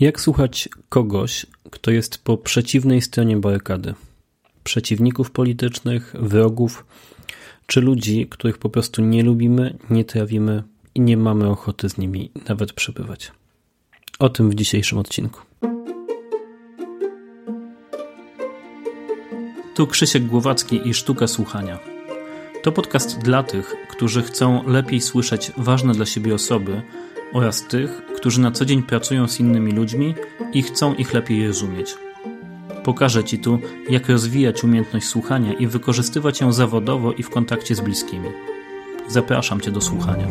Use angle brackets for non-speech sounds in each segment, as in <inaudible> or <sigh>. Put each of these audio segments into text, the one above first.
Jak słuchać kogoś, kto jest po przeciwnej stronie barykady? Przeciwników politycznych, wrogów, czy ludzi, których po prostu nie lubimy, nie trawimy i nie mamy ochoty z nimi nawet przebywać? O tym w dzisiejszym odcinku. Tu Krzysiek Głowacki i Sztuka Słuchania. To podcast dla tych, którzy chcą lepiej słyszeć ważne dla siebie osoby oraz tych, którzy na co dzień pracują z innymi ludźmi i chcą ich lepiej rozumieć. Pokażę Ci tu, jak rozwijać umiejętność słuchania i wykorzystywać ją zawodowo i w kontakcie z bliskimi. Zapraszam Cię do słuchania.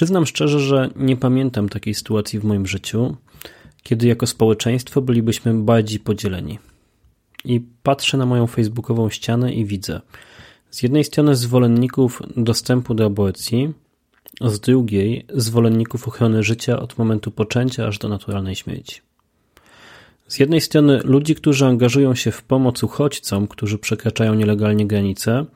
Przyznam szczerze, że nie pamiętam takiej sytuacji w moim życiu, kiedy jako społeczeństwo bylibyśmy bardziej podzieleni. I patrzę na moją facebookową ścianę i widzę z jednej strony zwolenników dostępu do aborcji, z drugiej zwolenników ochrony życia od momentu poczęcia aż do naturalnej śmierci. Z jednej strony ludzi, którzy angażują się w pomoc uchodźcom, którzy przekraczają nielegalnie granice,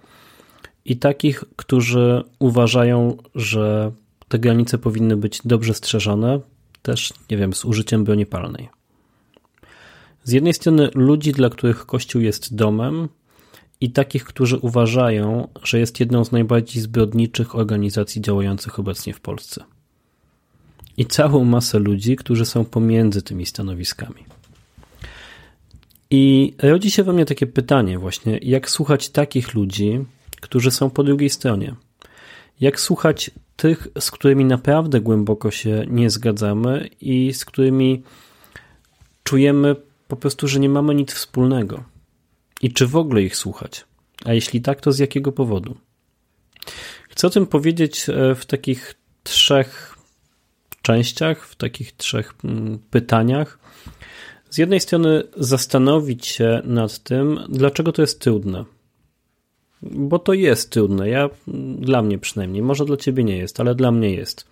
i takich, którzy uważają, że te granice powinny być dobrze strzeżone, też, nie wiem, z użyciem broni palnej. Z jednej strony ludzi, dla których Kościół jest domem, i takich, którzy uważają, że jest jedną z najbardziej zbrodniczych organizacji działających obecnie w Polsce. I całą masę ludzi, którzy są pomiędzy tymi stanowiskami. I rodzi się we mnie takie pytanie, właśnie, jak słuchać takich ludzi, którzy są po drugiej stronie? Jak słuchać tych, z którymi naprawdę głęboko się nie zgadzamy i z którymi czujemy po prostu, że nie mamy nic wspólnego. I czy w ogóle ich słuchać? A jeśli tak, to z jakiego powodu? Chcę o tym powiedzieć e, w takich trzech częściach, w takich trzech mm, pytaniach. Z jednej strony zastanowić się nad tym, dlaczego to jest trudne bo to jest trudne. Ja, dla mnie przynajmniej, może dla ciebie nie jest, ale dla mnie jest.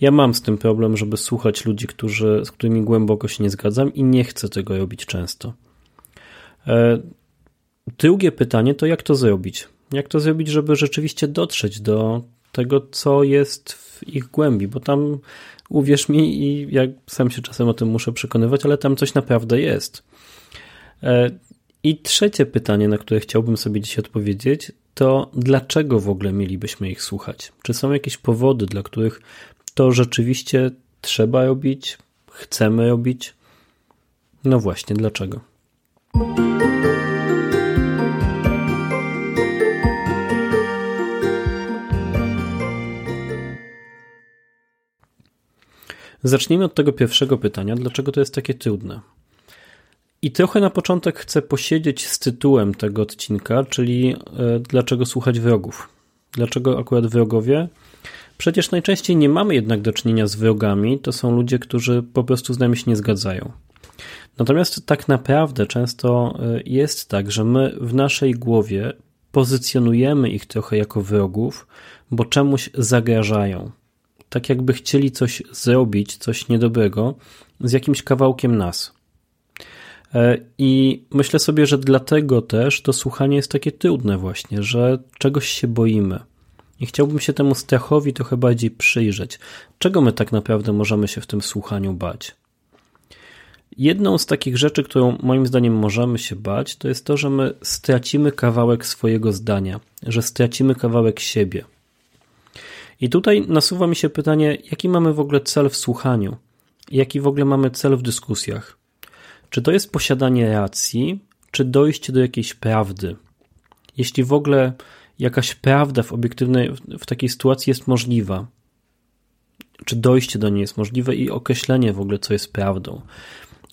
Ja mam z tym problem, żeby słuchać ludzi, którzy, z którymi głęboko się nie zgadzam i nie chcę tego robić często. E, drugie pytanie to jak to zrobić? Jak to zrobić, żeby rzeczywiście dotrzeć do tego, co jest w ich głębi, bo tam uwierz mi i ja sam się czasem o tym muszę przekonywać, ale tam coś naprawdę jest. I trzecie pytanie, na które chciałbym sobie dzisiaj odpowiedzieć, to dlaczego w ogóle mielibyśmy ich słuchać? Czy są jakieś powody, dla których to rzeczywiście trzeba robić, chcemy robić? No właśnie, dlaczego? Zacznijmy od tego pierwszego pytania, dlaczego to jest takie trudne. I trochę na początek chcę posiedzieć z tytułem tego odcinka, czyli e, dlaczego słuchać wrogów. Dlaczego akurat wrogowie? Przecież najczęściej nie mamy jednak do czynienia z wrogami, to są ludzie, którzy po prostu z nami się nie zgadzają. Natomiast tak naprawdę często e, jest tak, że my w naszej głowie pozycjonujemy ich trochę jako wrogów, bo czemuś zagrażają. Tak jakby chcieli coś zrobić, coś niedobrego z jakimś kawałkiem nas. E, I myślę sobie, że dlatego też to słuchanie jest takie trudne, właśnie, że czegoś się boimy. I chciałbym się temu strachowi trochę bardziej przyjrzeć. Czego my tak naprawdę możemy się w tym słuchaniu bać? Jedną z takich rzeczy, którą moim zdaniem możemy się bać, to jest to, że my stracimy kawałek swojego zdania, że stracimy kawałek siebie. I tutaj nasuwa mi się pytanie, jaki mamy w ogóle cel w słuchaniu? Jaki w ogóle mamy cel w dyskusjach? Czy to jest posiadanie racji, czy dojście do jakiejś prawdy? Jeśli w ogóle jakaś prawda w obiektywnej, w takiej sytuacji jest możliwa, czy dojście do niej jest możliwe i określenie w ogóle, co jest prawdą.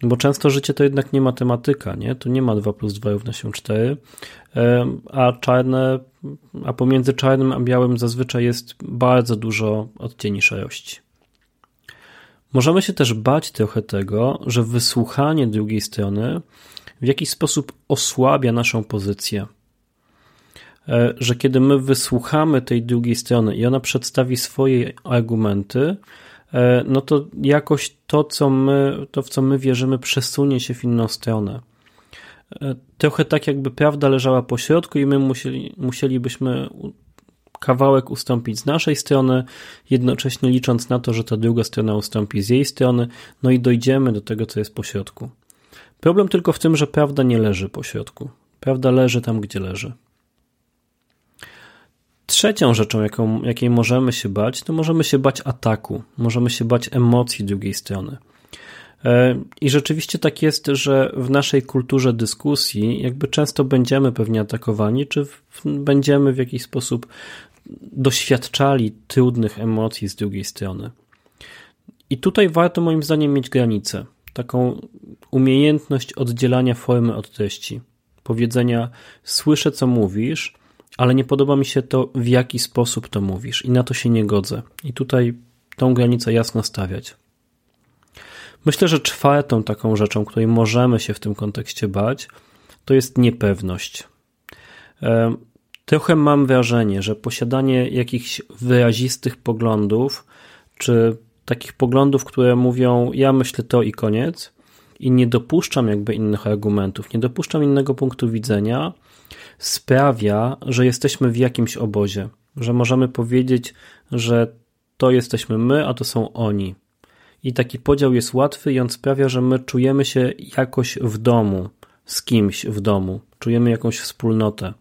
Bo często życie to jednak nie matematyka, nie? To nie ma 2 plus 2 równa się 4, a czarne, a pomiędzy czarnym a białym zazwyczaj jest bardzo dużo odcieni szarości. Możemy się też bać trochę tego, że wysłuchanie drugiej strony w jakiś sposób osłabia naszą pozycję. e, że kiedy my wysłuchamy tej drugiej strony i ona przedstawi swoje argumenty, e, no to jakoś to, co my, to w co my wierzymy, przesunie się w inną stronę. E, trochę tak, jakby prawda leżała po środku i my musieli, musielibyśmy kawałek ustąpić z naszej strony, jednocześnie licząc na to, że ta druga strona ustąpi z jej strony, no i dojdziemy do tego, co jest po środku. Problem tylko w tym, że prawda nie leży po środku. Prawda leży tam, gdzie leży. Trzecią rzeczą, jaką, jakiej możemy się bać, to możemy się bać ataku, możemy się bać emocji drugiej strony. E, I rzeczywiście tak jest, że w naszej kulturze dyskusji, jakby często będziemy pewnie atakowani, czy będziemy w jakiś sposób doświadczali trudnych emocji z drugiej strony. I tutaj warto moim zdaniem mieć granicę, taką umiejętność oddzielania formy od treści. Powiedzenia: Słyszę, co mówisz, ale nie podoba mi się to, w jaki sposób to mówisz, i na to się nie godzę. I tutaj tą granicę jasno stawiać. Myślę, że czwartą taką rzeczą, której możemy się w tym kontekście bać, to jest niepewność. Trochę mam wrażenie, że posiadanie jakichś wyrazistych poglądów, czy takich poglądów, które mówią, ja myślę to i koniec, i nie dopuszczam jakby innych argumentów, nie dopuszczam innego punktu widzenia, sprawia, że jesteśmy w jakimś obozie, że możemy powiedzieć, że to jesteśmy my, a to są oni. I taki podział jest łatwy i on sprawia, że my czujemy się jakoś w domu, z kimś w domu, czujemy jakąś wspólnotę.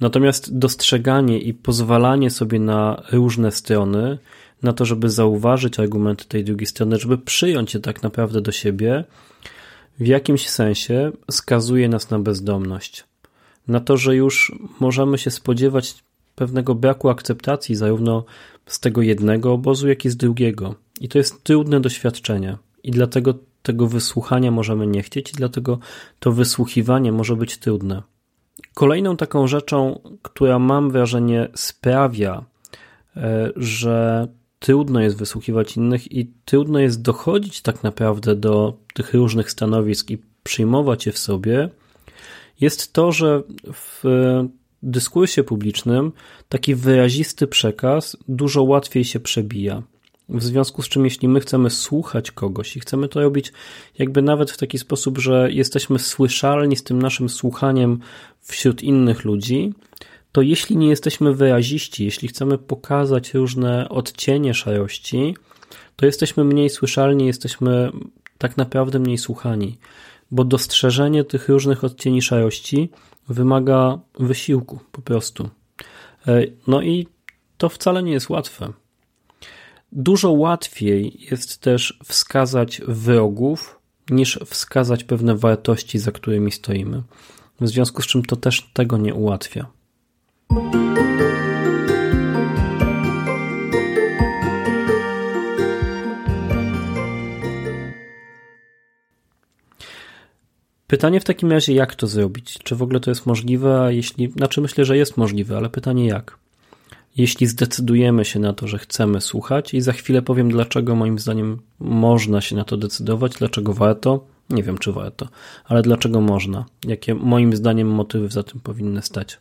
Natomiast dostrzeganie i pozwalanie sobie na różne strony, na to, żeby zauważyć argumenty tej drugiej strony, żeby przyjąć je tak naprawdę do siebie, w jakimś sensie skazuje nas na bezdomność. Na to, że już możemy się spodziewać pewnego braku akceptacji zarówno z tego jednego obozu, jak i z drugiego. I to jest trudne doświadczenie. I dlatego tego wysłuchania możemy nie chcieć, i dlatego to wysłuchiwanie może być trudne. Kolejną taką rzeczą, która mam wrażenie sprawia, e, że trudno jest wysłuchiwać innych i trudno jest dochodzić tak naprawdę do tych różnych stanowisk i przyjmować je w sobie, jest to, że w dyskursie publicznym taki wyrazisty przekaz dużo łatwiej się przebija. W związku z czym, jeśli my chcemy słuchać kogoś i chcemy to robić jakby nawet w taki sposób, że jesteśmy słyszalni z tym naszym słuchaniem wśród innych ludzi, to jeśli nie jesteśmy wyraziści, jeśli chcemy pokazać różne odcienie szarości, to jesteśmy mniej słyszalni, jesteśmy tak naprawdę mniej słuchani, bo dostrzeżenie tych różnych odcieni szarości wymaga wysiłku po prostu. E, no i to wcale nie jest łatwe. Dużo łatwiej jest też wskazać wrogów, niż wskazać pewne wartości, za którymi stoimy. W związku z czym to też tego nie ułatwia. Pytanie w takim razie, jak to zrobić? Czy w ogóle to jest możliwe? Jeśli, znaczy myślę, że jest możliwe, ale pytanie jak? Jeśli zdecydujemy się na to, że chcemy słuchać, i za chwilę powiem, dlaczego moim zdaniem można się na to decydować, dlaczego warto, nie wiem, czy warto, ale dlaczego można, jakie moim zdaniem motywy za tym powinny stać.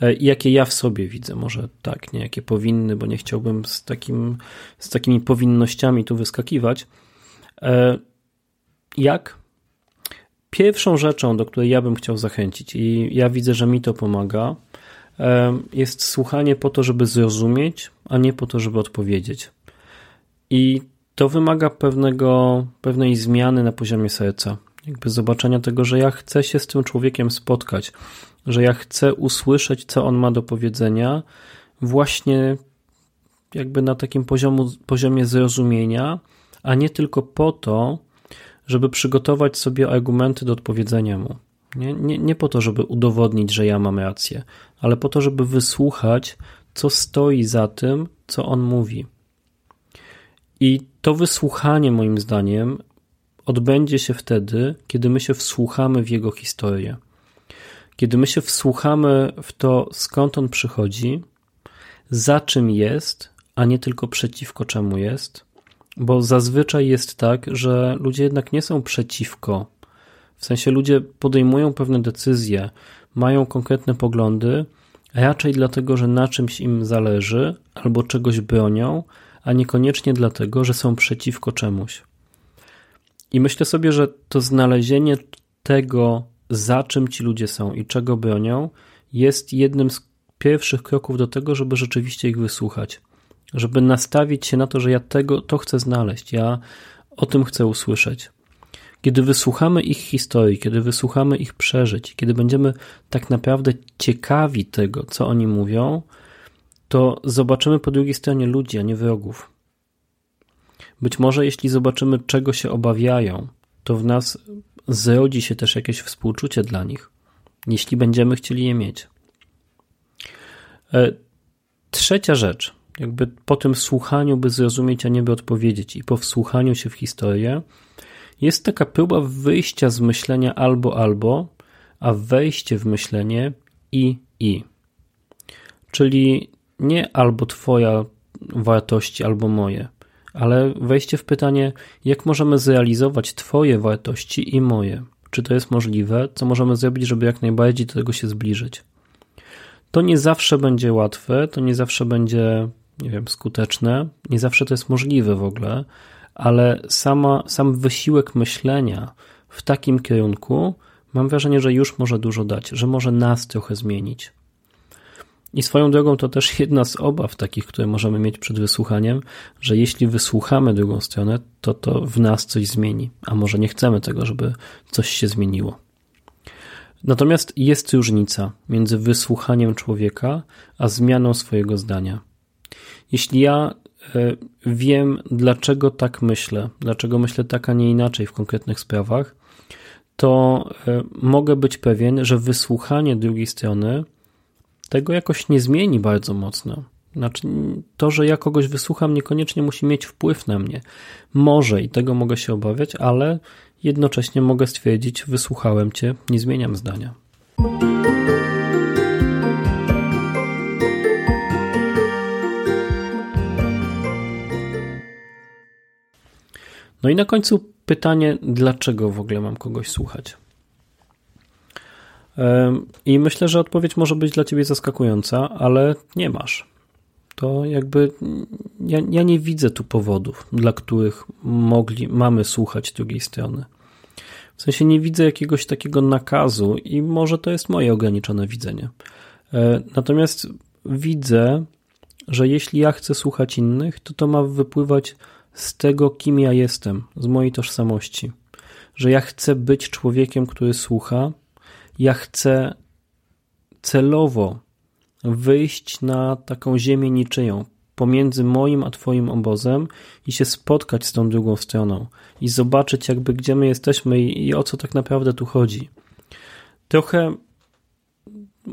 E, I jakie ja w sobie widzę, może tak, nie jakie powinny, bo nie chciałbym z, takim, z takimi powinnościami tu wyskakiwać. E, jak? Pierwszą rzeczą, do której ja bym chciał zachęcić, i ja widzę, że mi to pomaga, jest słuchanie po to, żeby zrozumieć, a nie po to, żeby odpowiedzieć. I to wymaga pewnego, pewnej zmiany na poziomie serca. Jakby zobaczenia tego, że ja chcę się z tym człowiekiem spotkać, że ja chcę usłyszeć, co on ma do powiedzenia, właśnie jakby na takim poziomu, poziomie zrozumienia, a nie tylko po to, żeby przygotować sobie argumenty do odpowiedzenia mu. Nie, nie, nie po to, żeby udowodnić, że ja mam rację, ale po to, żeby wysłuchać, co stoi za tym, co on mówi. I to wysłuchanie, moim zdaniem, odbędzie się wtedy, kiedy my się wsłuchamy w jego historię. Kiedy my się wsłuchamy w to, skąd on przychodzi, za czym jest, a nie tylko przeciwko czemu jest, bo zazwyczaj jest tak, że ludzie jednak nie są przeciwko. W sensie ludzie podejmują pewne decyzje, mają konkretne poglądy, raczej dlatego, że na czymś im zależy albo czegoś bronią, a niekoniecznie dlatego, że są przeciwko czemuś. I myślę sobie, że to znalezienie tego, za czym ci ludzie są i czego bronią, jest jednym z pierwszych kroków do tego, żeby rzeczywiście ich wysłuchać. Żeby nastawić się na to, że ja tego, to chcę znaleźć, ja o tym chcę usłyszeć. Kiedy wysłuchamy ich historii, kiedy wysłuchamy ich przeżyć, kiedy będziemy tak naprawdę ciekawi tego, co oni mówią, to zobaczymy po drugiej stronie ludzi, a nie wrogów. Być może jeśli zobaczymy, czego się obawiają, to w nas zrodzi się też jakieś współczucie dla nich, jeśli będziemy chcieli je mieć. E, trzecia rzecz, jakby po tym słuchaniu, by zrozumieć, a nie by odpowiedzieć, i po wsłuchaniu się w historię, jest taka próba wyjścia z myślenia albo albo, a wejście w myślenie i i. Czyli nie albo Twoja wartości, albo moje, ale wejście w pytanie, jak możemy zrealizować Twoje wartości i moje. Czy to jest możliwe? Co możemy zrobić, żeby jak najbardziej do tego się zbliżyć? To nie zawsze będzie łatwe, to nie zawsze będzie, nie wiem, skuteczne, nie zawsze to jest możliwe w ogóle, ale sama, sam wysiłek myślenia w takim kierunku mam wrażenie, że już może dużo dać, że może nas trochę zmienić. I swoją drogą to też <laughs> jedna z obaw takich, które możemy mieć przed wysłuchaniem, że jeśli wysłuchamy drugą stronę, to to w nas coś zmieni, a może nie chcemy tego, żeby coś się zmieniło. Natomiast jest różnica między wysłuchaniem człowieka a zmianą swojego zdania. Jeśli ja wiem, dlaczego tak myślę, dlaczego myślę tak, a nie inaczej w konkretnych sprawach, to e, mogę być pewien, że wysłuchanie drugiej strony tego jakoś nie zmieni bardzo mocno. Znaczy, to, że ja kogoś wysłucham, niekoniecznie musi mieć wpływ na mnie. Może i tego mogę się obawiać, ale jednocześnie mogę stwierdzić, wysłuchałem cię, nie zmieniam zdania. No i na końcu pytanie, dlaczego w ogóle mam kogoś słuchać? I myślę, że odpowiedź może być dla ciebie zaskakująca, ale nie masz. To jakby ja, ja nie widzę tu powodów, dla których mogli, mamy słuchać drugiej strony. W sensie nie widzę jakiegoś takiego nakazu i może to jest moje ograniczone widzenie. E, natomiast widzę, że jeśli ja chcę słuchać innych, to to ma wypływać z tego, kim ja jestem, z mojej tożsamości. Że ja chcę być człowiekiem, który słucha, ja chcę celowo wyjść na taką ziemię niczyją, pomiędzy moim a Twoim obozem i się spotkać z tą drugą stroną i zobaczyć, jakby gdzie my jesteśmy i, i o co tak naprawdę tu chodzi. Trochę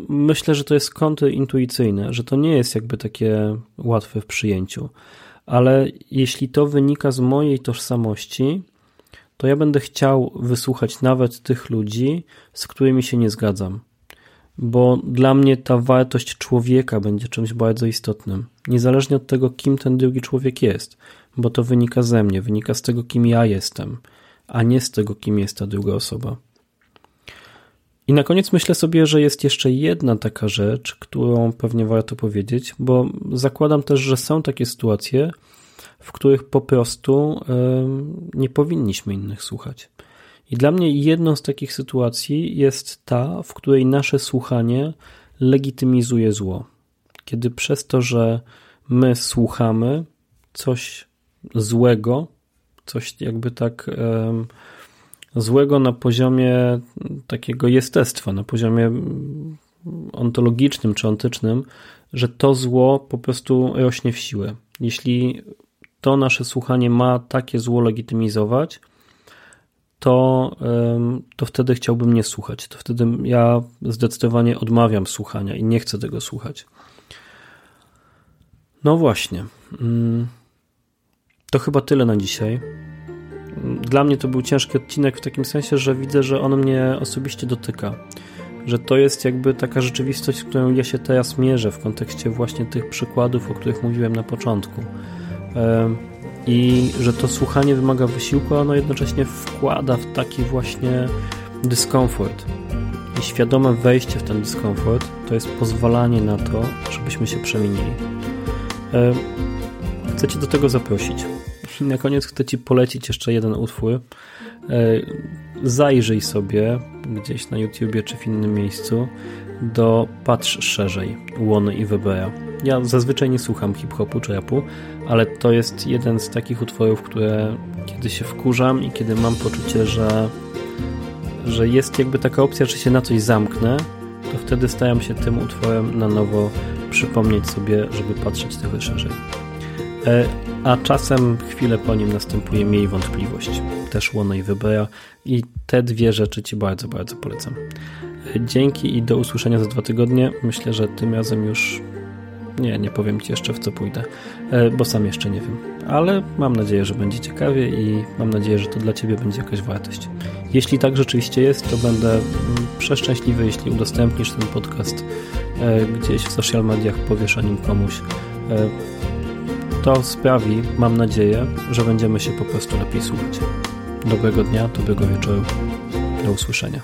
myślę, że to jest kontrintuicyjne, że to nie jest jakby takie łatwe w przyjęciu, ale jeśli to wynika z mojej tożsamości, to ja będę chciał wysłuchać nawet tych ludzi, z którymi się nie zgadzam. Bo dla mnie ta wartość człowieka będzie czymś bardzo istotnym. Niezależnie od tego, kim ten drugi człowiek jest, bo to wynika ze mnie, wynika z tego, kim ja jestem, a nie z tego, kim jest ta druga osoba. I na koniec myślę sobie, że jest jeszcze jedna taka rzecz, którą pewnie warto powiedzieć, bo zakładam też, że są takie sytuacje, w których po prostu nie powinniśmy innych słuchać. I dla mnie jedną z takich sytuacji jest ta, w której nasze słuchanie legitymizuje zło. Kiedy przez to, że my słuchamy coś złego, coś jakby tak złego na poziomie takiego jestestwa, na poziomie ontologicznym czy ontycznym, że to zło po prostu rośnie w siłę. Jeśli to nasze słuchanie ma takie zło legitymizować, to, to wtedy chciałbym nie słuchać. To wtedy ja zdecydowanie odmawiam słuchania i nie chcę tego słuchać. No właśnie. Mm, to chyba tyle na dzisiaj. Dla mnie to był ciężki odcinek w takim sensie, że widzę, że on mnie osobiście dotyka. Że to jest jakby taka rzeczywistość, z którą ja się teraz mierzę w kontekście właśnie tych przykładów, o których mówiłem na początku i że to słuchanie wymaga wysiłku, a ono jednocześnie wkłada w taki właśnie dyskomfort. I świadome wejście w ten dyskomfort to jest pozwalanie na to, żebyśmy się przemienili. Chcę Cię do tego zaprosić. Na koniec chcę Ci polecić jeszcze jeden utwór. E, zajrzyj sobie gdzieś na YouTubie czy w innym miejscu do Patrz Szerzej Łony i Webera. Ja zazwyczaj nie słucham hip-hopu czy rapu, ale to jest jeden z takich utworów, które kiedy się wkurzam i kiedy mam poczucie, że, że jest jakby taka opcja, że się na coś zamknę, to wtedy staram się tym utworem na nowo przypomnieć sobie, żeby patrzeć trochę szerzej. E, a czasem chwilę po nim następuje Miej Wątpliwość, też Łona i Wybera i te dwie rzeczy Ci bardzo, bardzo polecam. E, dzięki i do usłyszenia za dwa tygodnie. Myślę, że tym razem już nie, nie powiem Ci jeszcze w co pójdę, e, bo sam jeszcze nie wiem. Ale mam nadzieję, że będzie ciekawie i mam nadzieję, że to dla Ciebie będzie jakaś wartość. Jeśli tak rzeczywiście jest, to będę mm, przeszczęśliwy, jeśli udostępnisz ten podcast gdzieś w social mediach, powiesz o nim komuś to sprawi, mam nadzieję, że będziemy się po prostu lepiej słuchać. Dobrego dnia, dobrego wieczoru. Do usłyszenia.